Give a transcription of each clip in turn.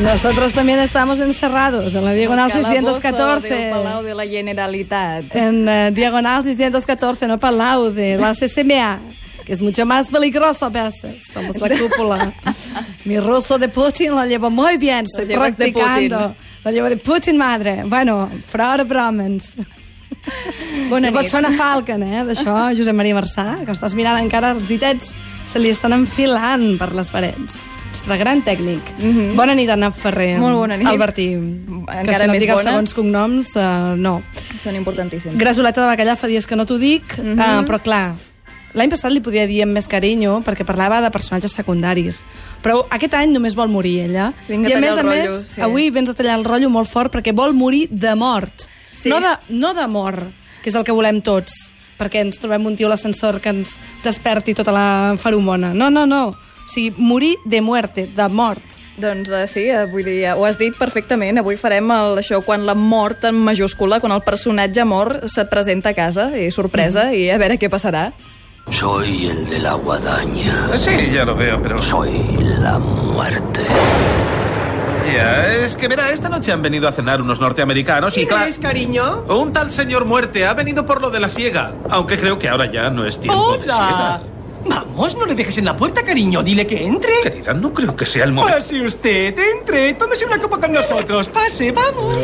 Nosotros también estamos encerrados en la diagonal El calabozo 614. del Palau de la Generalitat. En eh, diagonal 614, en el Palau de la CCMA, que es mucho más peligroso a veces. Somos la cúpula. Mi ruso de Putin lo llevo muy bien, estoy de practicando. Putin. Lo llevo de Putin, madre. Bueno, fora bromens. Bona pot nit. ser una falcon, eh, d'això, Josep Maria Marçà, que estàs mirant encara els ditets se li estan enfilant per les parets. Nostre gran tècnic. Bona nit, Anna Ferrer. Molt bona nit. Albertí. que Encara si no més bona. segons cognoms, uh, no. Són importantíssims. Grasoleta de bacallà fa dies que no t'ho dic, uh Mhm. però clar, l'any passat li podia dir amb més carinyo perquè parlava de personatges secundaris. Però aquest any només vol morir ella. Vinga a I a tallar més a més, sí. avui vens a tallar el rotllo molt fort perquè vol morir de mort. Sí. No de, no de mort, que és el que volem tots, perquè ens trobem un tio a l'ascensor que ens desperti tota la feromona. No, no, no. O sigui, morir de muerte, de mort. Doncs uh, sí, uh, vull dir, ho has dit perfectament. Avui farem el, això quan la mort en majúscula, quan el personatge mort se't presenta a casa, i sorpresa, i a veure què passarà. Soy el de la guadaña. Sí, ya lo veo, pero... Soy la muerte. Ya, es que verá, esta noche han venido a cenar unos norteamericanos y ¿Quién claro... es, cariño? Un tal señor muerte ha venido por lo de la siega, aunque creo que ahora ya no es tiempo de ¡Hola! siega. Vamos, no le dejes en la puerta, cariño. Dile que entre. Querida, no creo que sea el momento. Pase usted, entre. Tómese una copa con nosotros. Pase, vamos.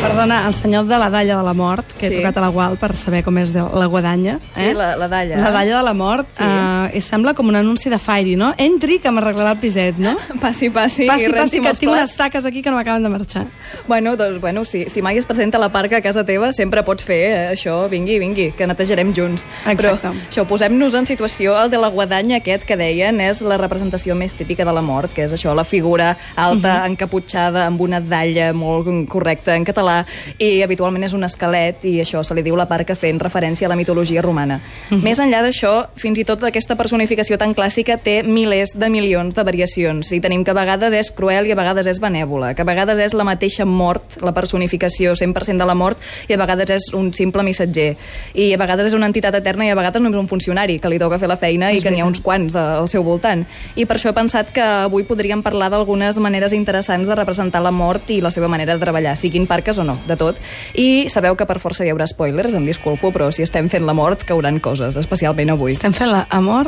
Perdona, el senyor de la dalla de la mort, que he Sí. trucat a la Gual per saber com és de la guadanya. Sí, la- la dalla. La dalla de la mort. Sí. eh, i sembla com un anunci de Fairy, no? Entri, que m'arreglarà el piset, no? Passi, passi, passi, i passi, que tinc unes saques aquí que no m'acaben de marxar. Bueno, doncs, bueno, si, si mai es presenta la parca a casa teva, sempre pots fer eh, això, vingui, vingui, que netejarem junts. Exacte. Però això, posem-nos en situació, el de la guadanya aquest que deien és la representació més típica de la mort, que és això, la figura alta, encaputxada, amb una dalla molt correcta en català, i habitualment és un esquelet, i això se li diu la parca fent referència a la mitologia romana. Més enllà d'això, fins i tot aquesta personificació tan clàssica té milers de milions de variacions, i tenim que a vegades és cruel i a vegades és benèvola, que a vegades és la mateixa mort, la personificació 100% de la mort, i a vegades és un simple missatger. I a vegades és una entitat eterna i a vegades només un funcionari que li toca fer la feina i que n'hi ha uns quants al seu voltant. I per això he pensat que avui podríem parlar d'algunes maneres interessants de representar la mort i la seva manera de treballar, siguin parques o no, de tot. I sabeu que per força hi haurà spoilers, em disculpo, però si estem fent la mort cauran coses, especialment avui. Estem fent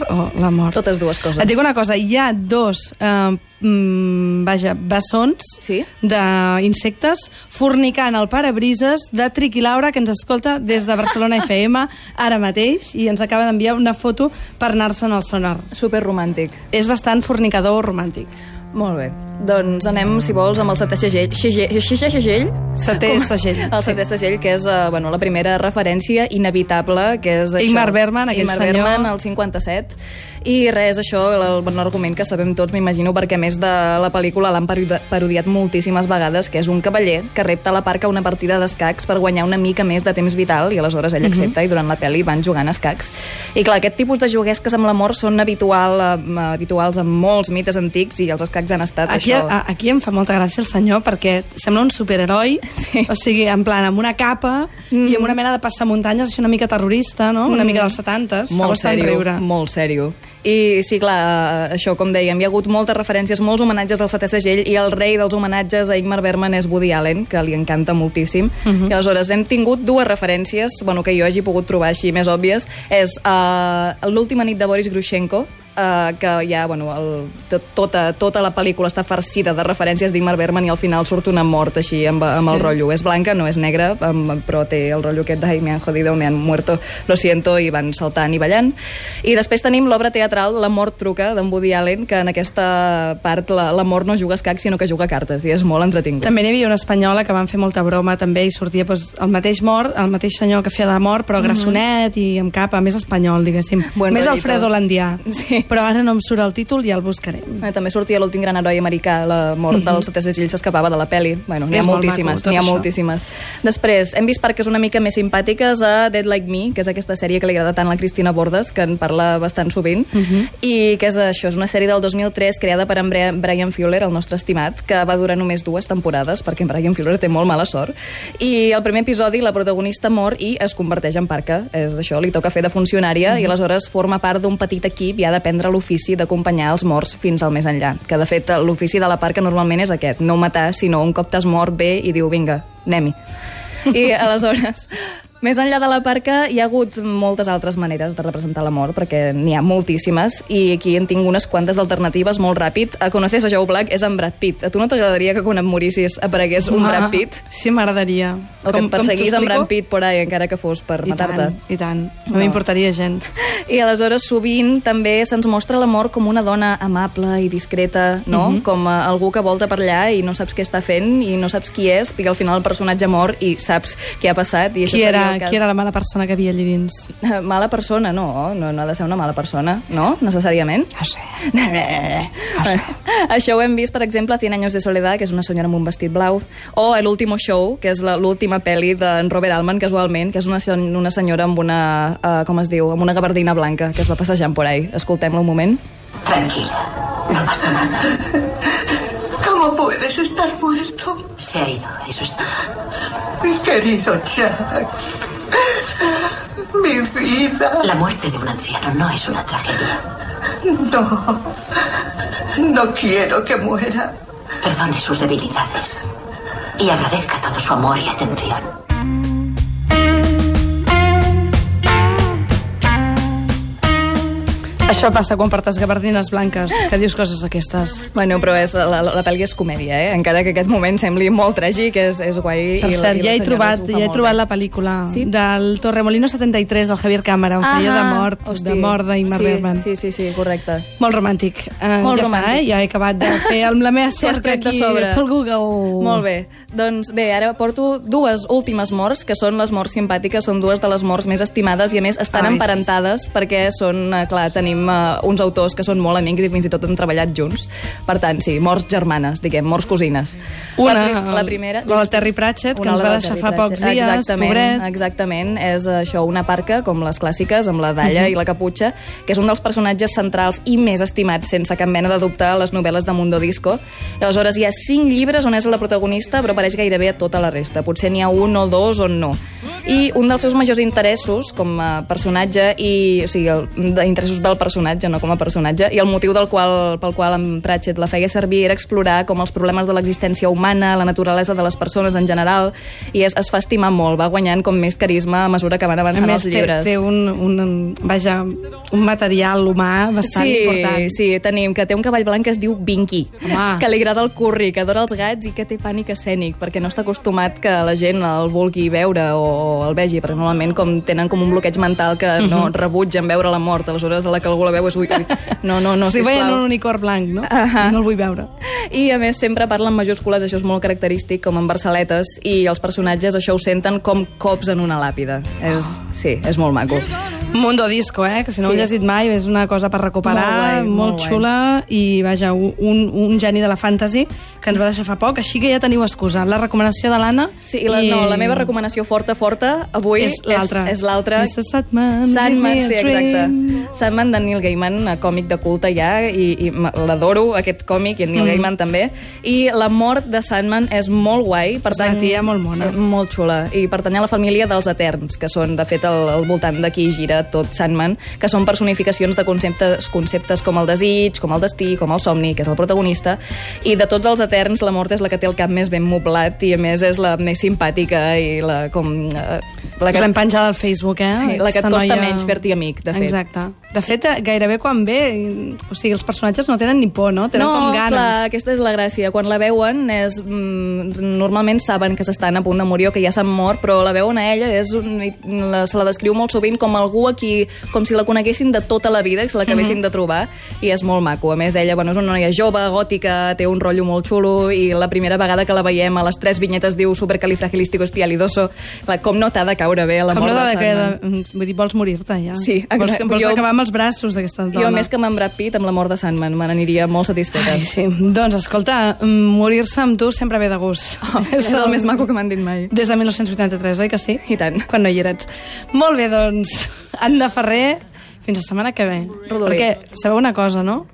l'amor o la mort? Totes dues coses. Et dic una cosa, hi ha dos eh, mm, vaja, bessons Sí? d'insectes fornicant el parabrises de Triqui Laura, que ens escolta des de Barcelona FM ara mateix i ens acaba d'enviar una foto per anar-se'n al sonar. Super romàntic. És bastant fornicador romàntic. Molt bé. Doncs anem, si vols, amb el setè segell. Segell? Segell? Setè segell, El setè segell, que és uh, bueno, la primera referència inevitable, que és això. Ingmar Bergman, aquell Ingmar senyor. Bergman, el 57. I res, això, el, bon argument que sabem tots, m'imagino, perquè més de la pel·lícula l'han parodi- parodiat moltíssimes vegades, que és un cavaller que repta la parca una partida d'escacs per guanyar una mica més de temps vital, i aleshores Mhm. ell accepta, i durant la pel·li van jugant escacs. I clar, aquest tipus de joguesques amb la mort són habitual, eh, habituals en molts mites antics, i els escacs han estat Aquí, això... a, aquí em fa molta gràcia el senyor perquè sembla un superheroi, Sí. o sigui, en plan, amb una capa mm. i amb una mena de passamuntanyes, així una mica terrorista, no? Una mica dels 70s, fa molt bastant sèrio, riure. molt sèrio. I sí, clar, eh, això, com dèiem, hi ha hagut moltes referències, molts homenatges al setè segell, i el rei dels homenatges a Ingmar Bergman és Woody Allen, que li encanta moltíssim. Mhm. I aleshores hem tingut dues referències, bueno, que jo hagi pogut trobar així més òbvies, és uh, l'última nit de Boris Grushenko, Uh, que ja, bueno, el, tot, tota, tota la pel·lícula està farcida de referències d'Ingmar Bergman i al final surt una mort així amb, amb el rotllo. És blanca, no és negra, amb, però té el rotllo aquest de me han jodido, me han muerto, lo siento, i van saltant i ballant. I després tenim l'obra teatral La mort truca, d'en Woody Allen, que en aquesta part la, la mort no juga a escacs, sinó que juga a cartes, i és molt entretingut. També n'hi havia una espanyola que van fer molta broma també i sortia doncs, el mateix mort, el mateix senyor que feia de mort, però grassonet i amb capa, més espanyol, diguéssim. Mhm. Buen més. Alfredo Landià. Sí. Però ara no em surt el títol i ja el buscarem. Eh, també sortia l'últim gran heroi americà, la mort Mhm. del setè segell s'escapava de la peli. Bueno, n'hi ha És molt moltíssimes, n'hi ha això. moltíssimes. Després, hem vist parques una mica més simpàtiques a Dead Like Me, que és aquesta sèrie que li agrada tant a la Cristina Bordes, que en parla bastant sovint, Mhm. i que és això, és una sèrie del 2003 creada per en Brian Fuller, el nostre estimat, que va durar només dues temporades, perquè en Brian Fuller té molt mala sort. I el primer episodi, la protagonista mor i es converteix en parca. És això, li toca fer de funcionària Mhm. i aleshores forma part d'un petit equip i ha d'aprendre aprendre l'ofici d'acompanyar els morts fins al més enllà. Que, de fet, l'ofici de la parca normalment és aquest, no matar, sinó un cop t'has mort bé i diu, vinga, anem-hi. I aleshores, més enllà de la parca, hi ha hagut moltes altres maneres de representar la mort, perquè n'hi ha moltíssimes, i aquí en tinc unes quantes alternatives molt ràpid. A Conoces a Joe Black és en Brad Pitt. A tu no t'agradaria que quan et morissis aparegués un Brad Pitt? Sí, m'agradaria. O que et perseguís en Brad Pitt por ahí, encara que fos per matar-te. i tant. No, m'importaria gens. I aleshores sovint també se'ns mostra la mort com una dona amable i discreta, no? Mhm. Com uh, algú que volta per allà i no saps què està fent i no saps qui és, i al final el personatge mor i saps què ha passat. I això Qui seria era, cas. qui era la mala persona que havia allí dins? Mala persona, no, no, no ha de ser una mala persona, no? Necessàriament. No sé. Això ho hem vist, per exemple, a Cien años de soledad, que és una senyora amb un vestit blau, o El último show, que és la- l'última pel·li d'en Robert Altman, casualment, que és una, una senyora amb una, uh, com es diu, amb una gabardina blanca, que es va passejant por ahí. Escoltem-la un moment. Tranquila, no pasa nada. ¿Cómo puedes estar muerto? Se ha ido, eso es todo. Mi querido Jack. Mi vida. La muerte de un anciano no es una tragedia. No. No quiero que muera. Perdone sus debilidades y agradezca todo su amor y atención. Això passa quan portes gabardines blanques, que dius coses aquestes. Bueno, però és, la, la, la pel·li és comèdia, eh? Encara que aquest moment sembli molt tràgic, és, és guai. Per i la- cert, i la ja he trobat, ja he trobat la pel·lícula Sí? del Torremolino 73, del Javier Cámara, on feia de mort, hosti. de mort d'Ingmar sí, Bergman. Sí, sí, sí, correcte. Molt romàntic. Uh, Molt ja romàntic. està, eh? Ja he acabat de fer amb la meva cerca aquí sobre. pel Google. Molt bé. Doncs bé, ara porto dues últimes morts, que són les morts simpàtiques, són dues de les morts més estimades i a més estan Ai, sí. emparentades perquè són, eh, clar, tenim uh, uns autors que són molt amics i fins i tot han treballat junts. Per tant, sí, morts germanes, diguem, morts cosines. Una, la, la primera... la del Terry Pratchett, que ens va deixar fa pocs dies, exactament, pobret. Exactament, és això, una parca, com les clàssiques, amb la dalla i la caputxa, que és un dels personatges centrals i més estimats, sense cap mena de dubte, a les novel·les de Mundo Disco. I aleshores hi ha cinc llibres on és la protagonista, però apareix gairebé a tota la resta. Potser n'hi ha un o dos on no. I un dels seus majors interessos com a personatge, i, o sigui, el, de interessos del personatge, no com a personatge, i el motiu del qual, pel qual en Pratchett la feia servir era explorar com els problemes de l'existència humana, la naturalesa de les persones en general, i es, es fa estimar molt, va guanyant com més carisma a mesura que van A avançant més, els té, llibres. té un, un, vaja, un material humà bastant sí, important. Sí, tenim que té un cavall blanc que es diu Vinky, Home. que li agrada el curri, que adora els gats i que té pànic escènic, perquè no està acostumat que la gent el vulgui veure o el vegi, perquè normalment com tenen com un bloqueig mental que no Mhm. rebutgen veure la mort, aleshores a la que algú la veu és ui, no, no, no, veient sisplau. un unicorn blanc, no? Ahà. No el vull veure. I a més sempre parla en majúscules, això és molt característic, com en versaletes, i els personatges això ho senten com cops en una làpida. És, sí, és molt maco. Mundo Disco, eh? Que si no Sí. ho heu llegit mai és una cosa per recuperar, Molt guai, molt, molt guai. xula i, vaja, un, un geni de la fantasy que ens va deixar fa poc, així que ja teniu excusa. La recomanació de l'Anna... Sí, i la, no, la meva recomanació forta, forta, avui És l'altra. És, és l'altra. Mr. Sandman, Sandman, sí, exacte. Sandman de Neil Gaiman, eh, còmic de culte ja, i, i l'adoro, aquest còmic, i en Neil Mm. Gaiman també. I la mort de Sandman és molt guai. Per És una tia molt mona. eh, Molt xula. I pertany a la família dels Eterns, que són, de fet, al, al voltant d'aquí gira tot Sandman, que són personificacions de conceptes, conceptes com el desig, com el destí, com el somni, que és el protagonista, i de tots els Eterns la mort és la que té el cap més ben moblat i a més és la més simpàtica i la com... eh, La Us l'hem penjada al Facebook, eh? Sí, la que et costa noia- menys fer-t'hi amic, de fet. Exacte. De fet, gairebé quan ve, o sigui, els personatges no tenen ni por, no? Tenen no, com ganes. clar, aquesta és la gràcia. Quan la veuen, és, mm, normalment saben que s'estan a punt de morir o que ja s'han mort, però la veuen a ella, és un, la, se la descriu molt sovint com algú a qui, com si la coneguessin de tota la vida, que se l'acabessin Mhm. de trobar, i és molt maco. A més, ella bueno, és una noia jove, gòtica, té un rotllo molt xulo, i la primera vegada que la veiem a les tres vinyetes diu supercalifragilístico espialidoso. Clar, com no t'ha de caure bé la Com mort no de de, de, vull dir, vols morir-te, ja. Sí, Vols, exacte. vols Jo- acabar amb els braços d'aquesta dona. Jo, més que amb en Brad Pitt, amb la mort de Sandman, me n'aniria molt satisfeta. Ai, sí. Doncs, escolta, mm, morir-se amb tu sempre ve de gust. Oh, és el més maco que m'han dit mai. Des de 1983, oi que sí? I tant. Quan no hi eres. Molt bé, doncs, Anna Ferrer, fins la setmana que ve. Rodolí. Perquè sabeu una cosa, no?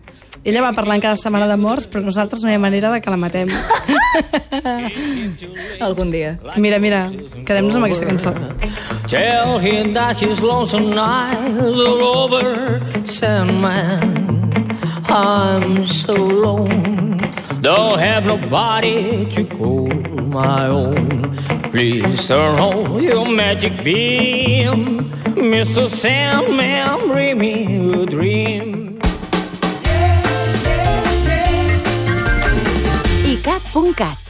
Ella va parlant cada setmana de morts, però nosaltres no hi ha manera de que la matem. Algun dia. Mira, mira, quedem-nos amb aquesta cançó. Tell him that his lonesome nights are over, Sandman. I'm so alone, don't have nobody to call my own. Please turn on your magic beam, Mr. Sandman, bring me a dream. www.radiotrinitat.cat